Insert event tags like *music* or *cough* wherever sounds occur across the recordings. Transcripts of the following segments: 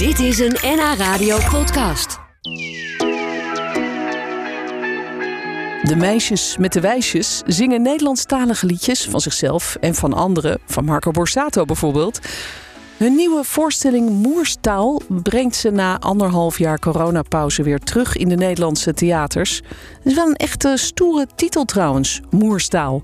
Dit is een NH Radio podcast. De meisjes met de wijsjes zingen Nederlandstalige liedjes van zichzelf en van anderen, van Marco Borsato bijvoorbeeld. Hun nieuwe voorstelling Moerstaal brengt ze na anderhalf jaar coronapauze weer terug in de Nederlandse theaters. Het is wel een echte stoere titel trouwens, Moerstaal.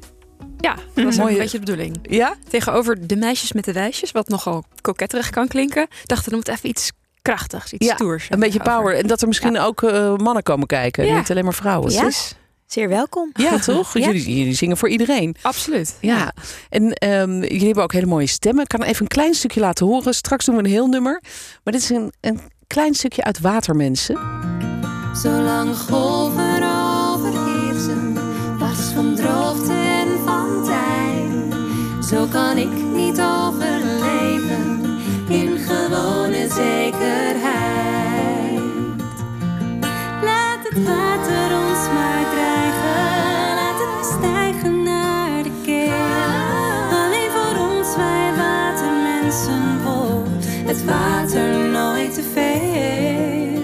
Ja, dat is Mooie- een beetje de bedoeling. Ja? Tegenover de meisjes met de wijsjes, wat nogal koketterig kan klinken, dachten we moet even iets krachtigs, iets Ja, stoers. Een beetje over. power. En dat er misschien ook eh, mannen komen kijken, Ja. niet alleen maar vrouwen. Ja. Dus- Zeer welkom. ja *laughs* toch? Ja. Jullie, jullie zingen voor iedereen. Absoluut. Ja, en ehm, jullie hebben ook hele mooie stemmen. Ik kan even een klein stukje laten horen. Straks doen we een heel nummer. Maar dit is een, een klein stukje uit Watermensen. Zolang golven overheersen, was van droogte. Zo kan ik niet overleven in gewone zekerheid. Laat het water ons maar dreigen, laat het stijgen naar de keel. Alleen voor ons, wij watermensen, wordt het water nooit te veel.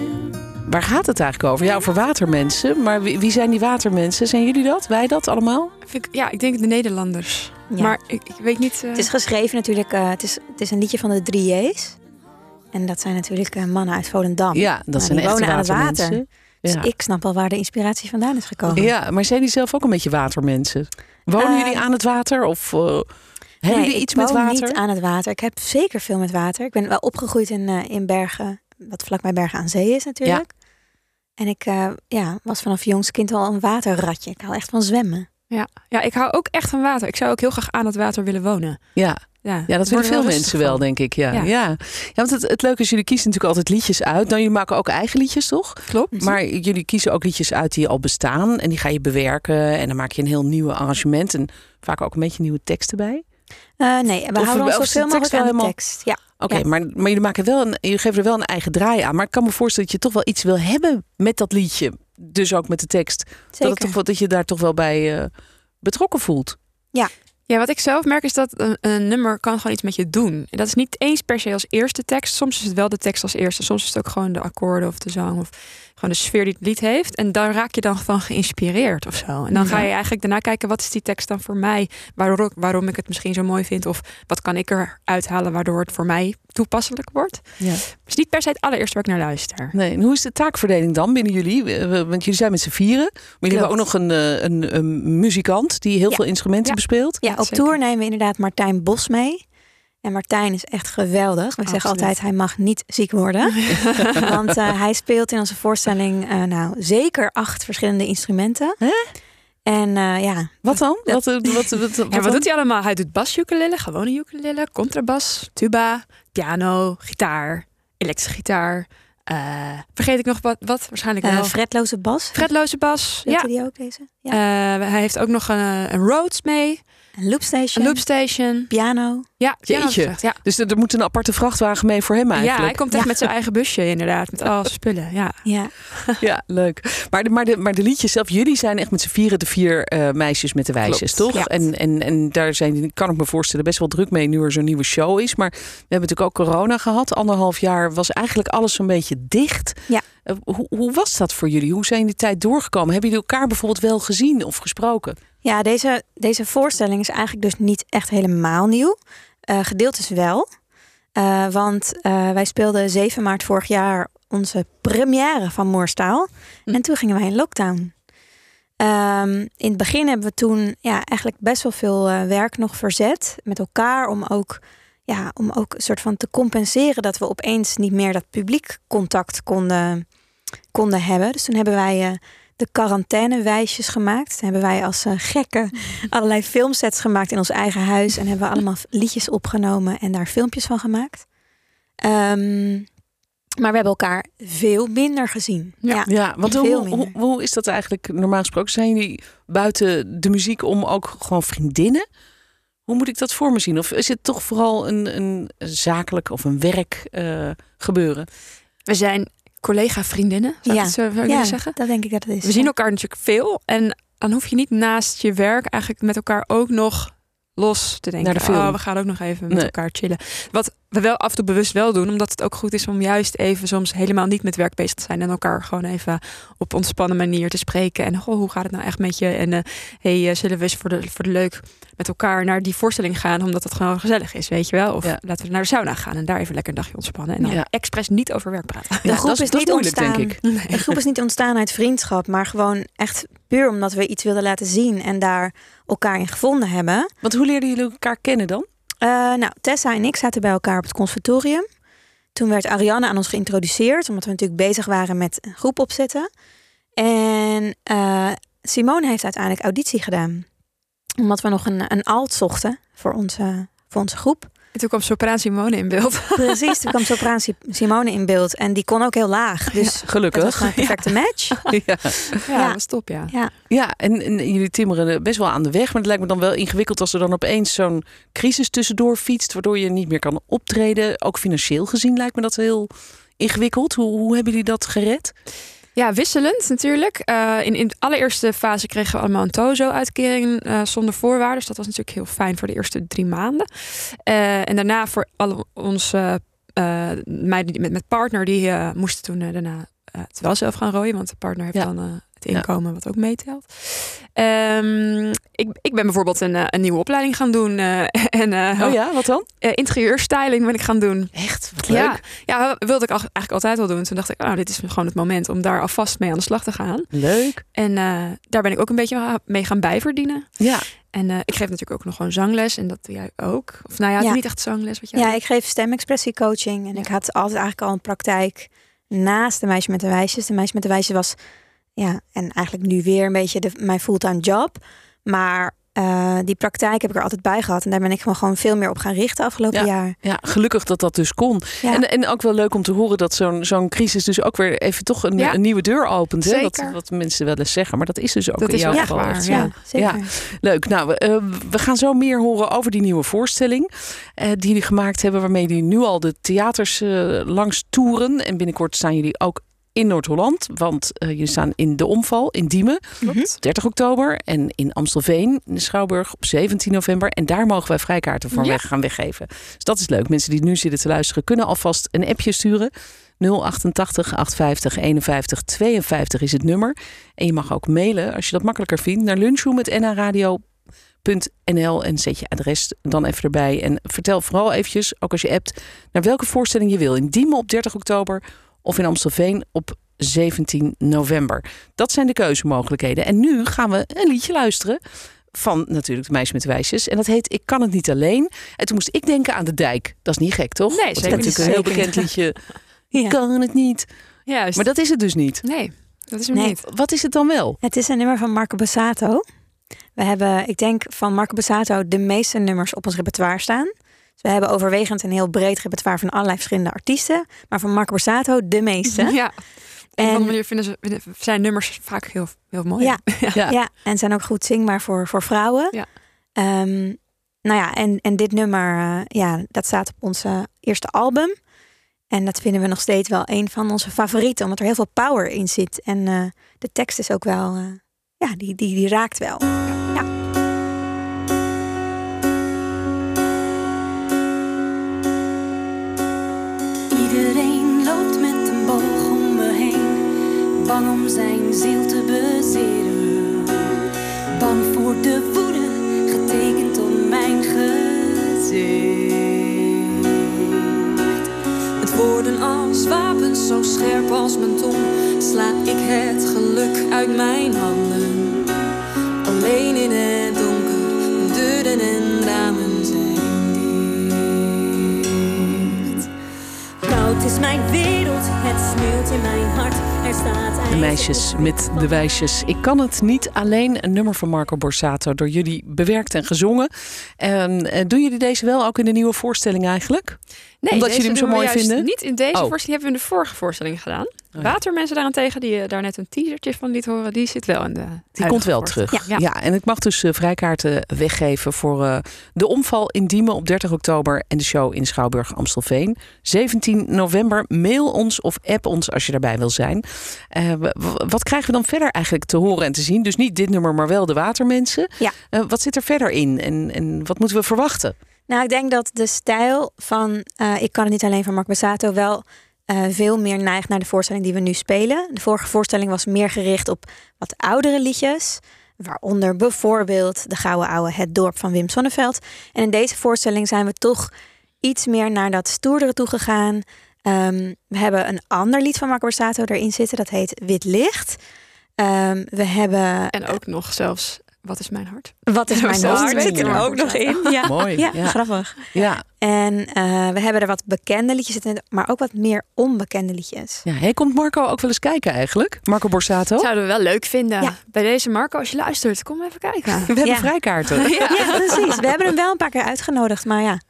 Waar gaat het eigenlijk over? Ja, over watermensen. Maar wie, wie zijn die watermensen? Zijn jullie dat? Wij dat allemaal? Ja, ik denk de Nederlanders. Ja. Maar ik, ik weet niet. eh, Het is geschreven natuurlijk, eh, het, is, het is een liedje van de drie J's. En dat zijn natuurlijk eh, mannen uit Volendam. Ja, dat Nou, zijn die echte wonen aan het water. Dus Ja. ik snap wel waar de inspiratie vandaan is gekomen. ja, maar zijn jullie zelf ook een beetje watermensen? Wonen Eh, jullie aan het water? Of eh, hebben Nee, jullie ik iets met woon water? niet aan het water. Ik heb zeker veel met water. Ik ben wel opgegroeid in, eh, in Bergen, wat vlakbij Bergen aan Zee is natuurlijk. En ik eh, ja, was vanaf jongs kind al een waterratje. Ik hou echt van zwemmen. Ja. ja, ik hou ook echt van water. Ik zou ook heel graag aan het water willen wonen. Ja, Ja, ja dat er veel mensen wel, van. denk ik. Ja, ja. Ja. ja. want het, het leuke is, jullie kiezen natuurlijk altijd liedjes uit. Nou, jullie maken ook eigen liedjes, toch? Klopt. Maar jullie kiezen ook liedjes uit die al bestaan. En die ga je bewerken. En dan maak je een heel nieuw arrangement. En vaak ook een beetje nieuwe teksten bij. Eh, nee, we Of- houden ons zoveel mogelijk aan de helemaal- tekst. Ja. Oké, Ja. maar, maar jullie, maken wel een, jullie geven er wel een eigen draai aan. Maar ik kan me voorstellen dat je toch wel iets wil hebben met dat liedje. Dus ook met de tekst. Dat, het toch, dat je daar toch wel bij eh, betrokken voelt. Ja, wat ik zelf merk is dat een, een nummer kan gewoon iets met je doen. En dat is niet eens per se als eerste tekst. Soms is het wel de tekst als eerste. Soms is het ook gewoon de akkoorden of de zang of gewoon de sfeer die het lied heeft. En daar raak je dan van geïnspireerd of zo. En dan ga je eigenlijk daarna kijken, wat is die tekst dan voor mij? Waarom, waarom ik het misschien zo mooi vind? Of wat kan ik eruit halen waardoor het voor mij toepasselijk wordt? Ja. Is niet per se het allereerste waar ik naar luister. Nee, en hoe is de taakverdeling dan binnen jullie? Want jullie zijn met z'n vieren. Maar jullie hebben ook nog een, eh, een, een muzikant die heel Ja. veel instrumenten Ja. bespeelt. Ja, Ja, op zeker. tour nemen we inderdaad Martijn Bos mee. En Martijn is echt geweldig. We zeggen altijd, hij mag niet ziek worden. *laughs* Want eh, hij speelt in onze voorstelling eh, nou, zeker acht verschillende instrumenten. En eh, ja, Wat dan? Wat, wat, wat, wat, Ja, wat dan? doet hij allemaal? Hij doet bas-ukulele, gewone ukulele, contrabas, tuba, piano, gitaar, elektrische gitaar. Vergeet ik nog wat? wat? Waarschijnlijk wel. fretloze bas. Fretloze bas. Speelt Ja. die ook deze? Ja. Hij heeft ook nog een, een Rhodes mee, Een loopstation. een loopstation. Piano. Ja, piano Jeetje. ja. Dus er, er moet een aparte vrachtwagen mee voor hem ja, eigenlijk. hij komt echt Ja. met zijn eigen busje inderdaad, met al zijn spullen. Ja. Ja. *laughs* Ja, leuk. Maar de, maar, de, maar de liedjes zelf, jullie zijn echt met z'n vieren de vier eh, meisjes met de wijsjes, Klopt, toch? ja. En, en, en daar zijn, kan ik me voorstellen, best wel druk mee nu er zo'n nieuwe show is. Maar we hebben natuurlijk ook corona gehad. Anderhalf jaar was eigenlijk alles zo'n beetje dicht. Ja. Eh, hoe, hoe was dat voor jullie? Hoe zijn die tijd doorgekomen? Hebben jullie elkaar bijvoorbeeld wel gezien of gesproken? Ja, deze, deze voorstelling is eigenlijk dus niet echt helemaal nieuw. Eh gedeeltes wel. Eh, want eh, wij speelden 7 maart vorig jaar onze première van Moorstaal. Hm. En toen gingen wij in lockdown. Ehm, in het begin hebben we toen ja, eigenlijk best wel veel werk nog verzet met elkaar. Om ook, ja, om ook een soort van te compenseren dat we opeens niet meer dat publiek contact konden, konden hebben. Dus toen hebben wij de quarantainewijsjes gemaakt. Hebben wij als eh, gekken *laughs* allerlei filmsets gemaakt in ons eigen huis. En hebben we allemaal *laughs* liedjes opgenomen en daar filmpjes van gemaakt. Ehm, maar we hebben elkaar veel minder gezien. Ja. Ja. Ja, want hoe, hoe is dat eigenlijk normaal gesproken? Zijn jullie buiten de muziek om ook gewoon vriendinnen? Hoe moet ik dat voor me zien? Of is het toch vooral een, een zakelijk of een werk eh, gebeuren? We zijn collega-vriendinnen, zou Ja. ik zo willen Ja, zeggen. dat denk ik dat het is. We zien elkaar natuurlijk veel. En dan hoef je niet naast je werk eigenlijk met elkaar ook nog los te denken. Naar de film. Oh, we gaan ook nog even met Nee. elkaar chillen. Wat we wel af en toe bewust wel doen. Omdat het ook goed is om juist even soms helemaal niet met werk bezig te zijn. En elkaar gewoon even op ontspannen manier te spreken. En goh, hoe gaat het nou echt met je? En eh hey, eh, zullen we eens voor de, voor de leuk met elkaar naar die voorstelling gaan. Omdat het gewoon gezellig is, weet je wel. Of Ja. laten we naar de sauna gaan en daar even lekker een dagje ontspannen. En dan Ja. expres niet over werk praten. De Ja, groep dat is dat niet moeilijk, ontstaan. denk ik. De groep is niet ontstaan uit vriendschap, maar gewoon echt puur omdat we iets wilden laten zien en daar elkaar in gevonden hebben. Want hoe leerden jullie elkaar kennen dan? Eh, nou, Tessa en ik zaten bij elkaar op het conservatorium. Toen werd Ariane aan ons geïntroduceerd, omdat we natuurlijk bezig waren met een groep opzetten. En eh, Simone heeft uiteindelijk auditie gedaan. Omdat we nog een, een alt zochten voor onze, voor onze groep. En toen kwam sopraan Simone in beeld. *laughs* Precies, toen kwam sopraan Si- Simone in beeld. En die kon ook heel laag. Dus dat was Gelukkig. gewoon een perfecte match. *laughs* Ja, Ja, Ja. dat was top, ja. Ja. ja en, en jullie timmeren best wel aan de weg. Maar het lijkt me dan wel ingewikkeld als er dan opeens zo'n crisis tussendoor fietst. Waardoor je niet meer kan optreden. Ook financieel gezien lijkt me dat heel ingewikkeld. Hoe, hoe hebben jullie dat gered? Ja, wisselend natuurlijk. Eh, in, in de allereerste fase kregen we allemaal een TOZO-uitkering eh, zonder voorwaarden. Dus dat was natuurlijk heel fijn voor de eerste drie maanden. Eh, en daarna voor alle onze meiden met, met partner, die moesten toen daarna het wel zelf gaan rooien. Want de partner heeft Ja. dan Ja. inkomen wat ook meetelt. Ehm, ik, ik ben bijvoorbeeld een, eh, een nieuwe opleiding gaan doen. eh, *laughs* en eh, Oh ja, wat dan? eh, interieurstyling ben ik gaan doen. Echt? Wat Ja, ja, wilde ik al- eigenlijk altijd al doen. Toen dacht ik, oh, nou, dit is gewoon het moment om daar alvast mee aan de slag te gaan. Leuk. En daar ben ik ook een beetje mee gaan bijverdienen. Ja, En ik geef natuurlijk ook nog gewoon zangles. En dat doe jij ook. Of nou ja, het is Ja. niet echt zangles. Wat jij Ja, doet. ik geef stemexpressiecoaching. En Ja. ik had altijd eigenlijk al een praktijk naast de meisje met de wijsjes. De meisje met de wijsjes was, ja, en eigenlijk nu weer een beetje de, mijn fulltime job. Maar eh, die praktijk heb ik er altijd bij gehad. En daar ben ik gewoon, gewoon veel meer op gaan richten afgelopen jaar. ja, gelukkig dat dat dus kon. Ja. En, en ook wel leuk om te horen dat zo'n zo'n crisis dus ook weer even toch een, Ja. een nieuwe deur opent. Hè? Wat, Zeker. wat mensen wel eens zeggen. Maar dat is dus ook Dat in is jouw geval waar, ja. zeker. Leuk. Nou, we, eh, we gaan zo meer horen over die nieuwe voorstelling eh, die jullie gemaakt hebben, waarmee jullie nu al de theaters langs toeren. En binnenkort staan jullie ook in Noord-Holland, want eh, jullie staan in de omval in Diemen, Klopt. 30 oktober, en in Amstelveen in de Schouwburg op 17 november. En daar mogen wij vrijkaarten voor Ja. weg gaan weggeven. Dus dat is leuk. Mensen die nu zitten te luisteren kunnen alvast een appje sturen. 088 850 51 52 is het nummer. En je mag ook mailen als je dat makkelijker vindt naar lunchroom.nhradio.nl en zet je adres dan even erbij. En vertel vooral eventjes, ook als je appt, naar welke voorstelling je wil. In Diemen op 30 oktober of in Amstelveen op 17 november. Dat zijn de keuzemogelijkheden. En nu gaan we een liedje luisteren van natuurlijk de meisje met de wijsjes. En dat heet Ik kan het niet alleen. En toen moest ik denken aan de dijk. Dat is niet gek, toch? Nee, zeker dat is natuurlijk een heel bekend liedje. *laughs* Ja. Ik kan het niet. Juist. Maar dat is het dus niet. Nee, dat is hem Nee. niet. Wat is het dan wel? Het is een nummer van Marco Bassato. We hebben, ik denk, van Marco Bassato de meeste nummers op ons repertoire staan. We hebben overwegend een heel breed repertoire van allerlei verschillende artiesten. Maar van Marco Bassato de meeste. Ja. En op een manier vinden ze, vinden- zijn nummers vaak heel, heel mooi. *laughs* Ja. Ja. Ja, en zijn ook goed zingbaar voor, voor vrouwen. Ja. Ehm, nou ja, en, en dit nummer, eh, ja, dat staat op onze eerste album. En dat vinden we nog steeds wel een van onze favorieten, omdat er heel veel power in zit. En eh, de tekst is ook wel, eh, ja, die, die, die raakt wel. Bang om zijn ziel te bezeren. Bang voor de woede, getekend op mijn gezicht. Met woorden als wapens, zo scherp als mijn tong, sla ik het geluk uit mijn handen. Alleen in het donker, deuren en ramen zijn dicht. Koud is mijn wereld, het sneeuwt in mijn hart. De meisjes met de wijsjes. Ik kan het niet alleen. Een nummer van Marco Borsato door jullie bewerkt en gezongen. En eh, doen jullie deze wel ook in de nieuwe voorstelling eigenlijk? Nee, Omdat deze jullie hem zo mooi vinden? Niet in deze Oh. voorstelling, die hebben we in de vorige voorstelling gedaan. Ja. Watermensen daarentegen, die je daar net een teasertje van liet horen, die zit wel in de. Die komt wel terug. Ja. Ja. en ik mag dus eh, vrijkaarten weggeven voor eh, de omval in Diemen op 30 oktober en de show in Schouwburg Amstelveen. 17 november. Mail ons of app ons als je daarbij wil zijn. Eh, wat krijgen we dan verder eigenlijk te horen en te zien? Dus niet dit nummer, maar wel de Watermensen. Ja. Eh, wat zit er verder in en, en wat moeten we verwachten? Nou, ik denk dat de stijl van eh, Ik kan het niet alleen van Mark Bassato wel eh, veel meer neigt naar de voorstelling die we nu spelen. De vorige voorstelling was meer gericht op wat oudere liedjes. Waaronder bijvoorbeeld De Gouden Ouwe Het Dorp van Wim Sonneveld. En in deze voorstelling zijn we toch iets meer naar dat stoerdere toe gegaan. Ehm, we hebben een ander lied van Marco Borsato erin zitten. Dat heet Wit Licht. Ehm, we hebben En ook nog zelfs Wat is mijn hart? Wat is *laughs* mijn hart? twee Zit er ook nog in. Ja, Mooi, ja, ja. grappig. Ja. En eh, we hebben er wat bekende liedjes in, maar ook wat meer onbekende liedjes. ja. Hey, komt Marco ook wel eens kijken eigenlijk? Marco Borsato? Zouden we wel leuk vinden. Ja. Bij deze Marco, als je luistert, kom even kijken. We hebben Ja. vrijkaarten. *laughs* Ja, precies. We hebben hem wel een paar keer uitgenodigd, maar ja,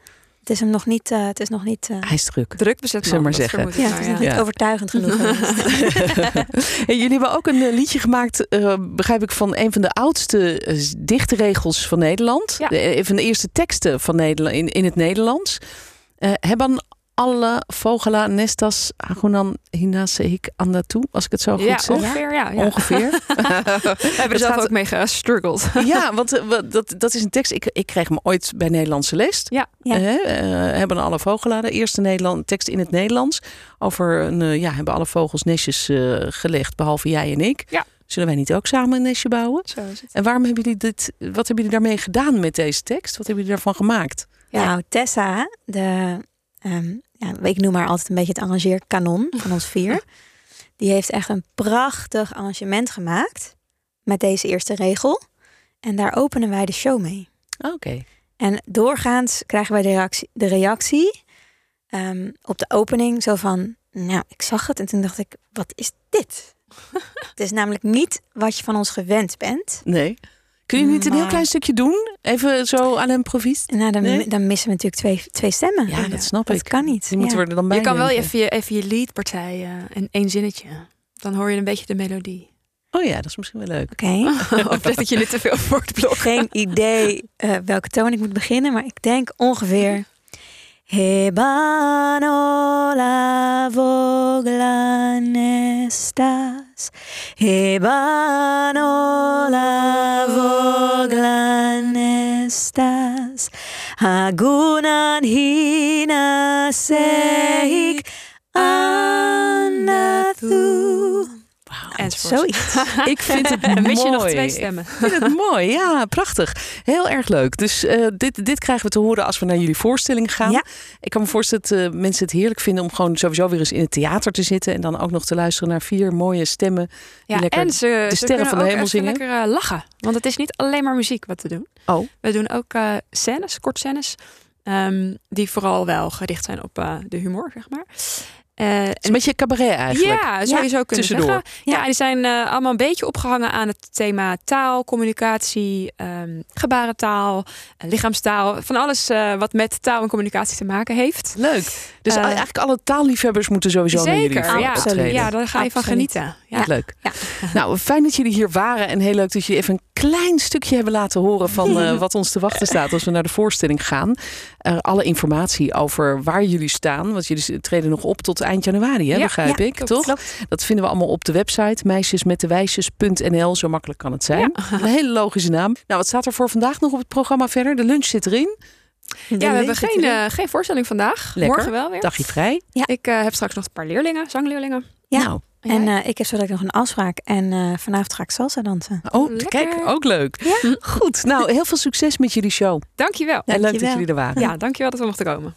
het is hem nog niet. eh, het is nog niet. eh, Hij is druk. Druk bezet Zullen maar zeggen. ja, het is nog ja. niet Ja. overtuigend *laughs* genoeg. *laughs* jullie hebben ook een eh, liedje gemaakt, eh, begrijp ik, van een van de oudste dichtregels van Nederland. Ja. De, een van de eerste teksten van Nederland, in, in het Nederlands. Eh hebben alle vogela nestas agunan hinaseik andatu, als ik het zo goed Ja, zeg. ongeveer. Ja, ja. Ongeveer. *laughs* We hebben er zelf gaat- ook mee gestruggeld. *laughs* ja, want eh, dat, dat is een tekst. Ik, ik kreeg hem ooit bij Nederlandse les. Ja. Ja. Eh, hebben alle vogela, de eerste Nederland, tekst in het Nederlands. Over een, eh, ja, hebben alle vogels nestjes eh, gelegd, behalve jij en ik. Ja. Zullen wij niet ook samen een nestje bouwen? Zo is het. En waarom hebben jullie dit, wat hebben jullie daarmee gedaan met deze tekst? Wat hebben jullie daarvan gemaakt? Ja. Nou, Tessa, de, ehm, ja, ik noem haar altijd een beetje het arrangeerkanon van ons vier. Die heeft echt een prachtig arrangement gemaakt met deze eerste regel. En daar openen wij de show mee. Oké. En doorgaans krijgen wij de reactie, de reactie ehm, op de opening zo van, nou, ik zag het en toen dacht ik, wat is dit? *laughs* het is namelijk niet wat je van ons gewend bent. Nee. Kun je niet een heel klein stukje doen? Even zo aan een provies? Nou, dan, Nee? dan missen we natuurlijk twee, twee stemmen. Ja, dat snap dat ik. kan niet. Die moeten we er dan bij Je kan wel even je, even je leadpartij eh, in één zinnetje. Dan hoor je een beetje de melodie. Oh ja, dat is misschien wel leuk. Oké. *laughs* *laughs* of dat je niet te veel voor het blok. Geen idee eh, welke toon ik moet beginnen, maar ik denk ongeveer. Hebano la voglanestas. Hebano la Agunan hina seik. Zoiets. *laughs* Ik vind het mooi. mis je nog twee stemmen. Ik vind het *laughs* mooi, ja, prachtig. Heel erg leuk. Dus eh, dit, dit krijgen we te horen als we naar jullie voorstelling gaan. Ja. Ik kan me voorstellen dat eh, mensen het heerlijk vinden om gewoon sowieso weer eens in het theater te zitten. En dan ook nog te luisteren naar vier mooie stemmen. Ja, lekker en ze, ze sterren van de hemel zingen. lekker eh, lachen. Want het is niet alleen maar muziek wat we doen. Oh. We doen ook scènes, kort scènes. ehm, die vooral wel gericht zijn op de humor, zeg maar. Het is een beetje cabaret eigenlijk. Ja, zou je zo kunnen tussendoor. zeggen. Ja, Ja. die zijn eh, allemaal een beetje opgehangen aan het thema taal, communicatie, ehm, gebarentaal, eh, lichaamstaal. Van alles wat met taal en communicatie te maken heeft. Leuk. Dus eigenlijk alle taalliefhebbers moeten sowieso naar jullie ja. ja, daar ga je van genieten. Ja. Ja. Leuk. Ja. *laughs* Nou, fijn dat jullie hier waren. En heel leuk dat jullie even een klein stukje hebben laten horen van *laughs* wat ons te wachten staat als we naar de voorstelling gaan. Alle informatie over waar jullie staan. Want jullie treden nog op tot eind januari, hè, Ja, begrijp ja, ik, klopt, toch? klopt. Dat vinden we allemaal op de website meisjesmetdewijsjes.nl. Zo makkelijk kan het zijn. Een hele logische naam. Nou, wat staat er voor vandaag nog op het programma verder? De lunch zit erin. Ja, we hebben geen, eh, geen voorstelling vandaag. Lekker. Morgen wel weer. Dagje vrij. Ik eh, heb straks nog een paar leerlingen, zangleerlingen. Ja. Nou, En eh, ik heb zo nog een afspraak. En eh, vanavond ga ik salsa dansen. oh, Lekker. kijk, ook leuk. Goed, nou, heel veel succes met jullie show. Dankjewel. En leuk dat jullie er waren. Ja, dankjewel dat we mochten komen.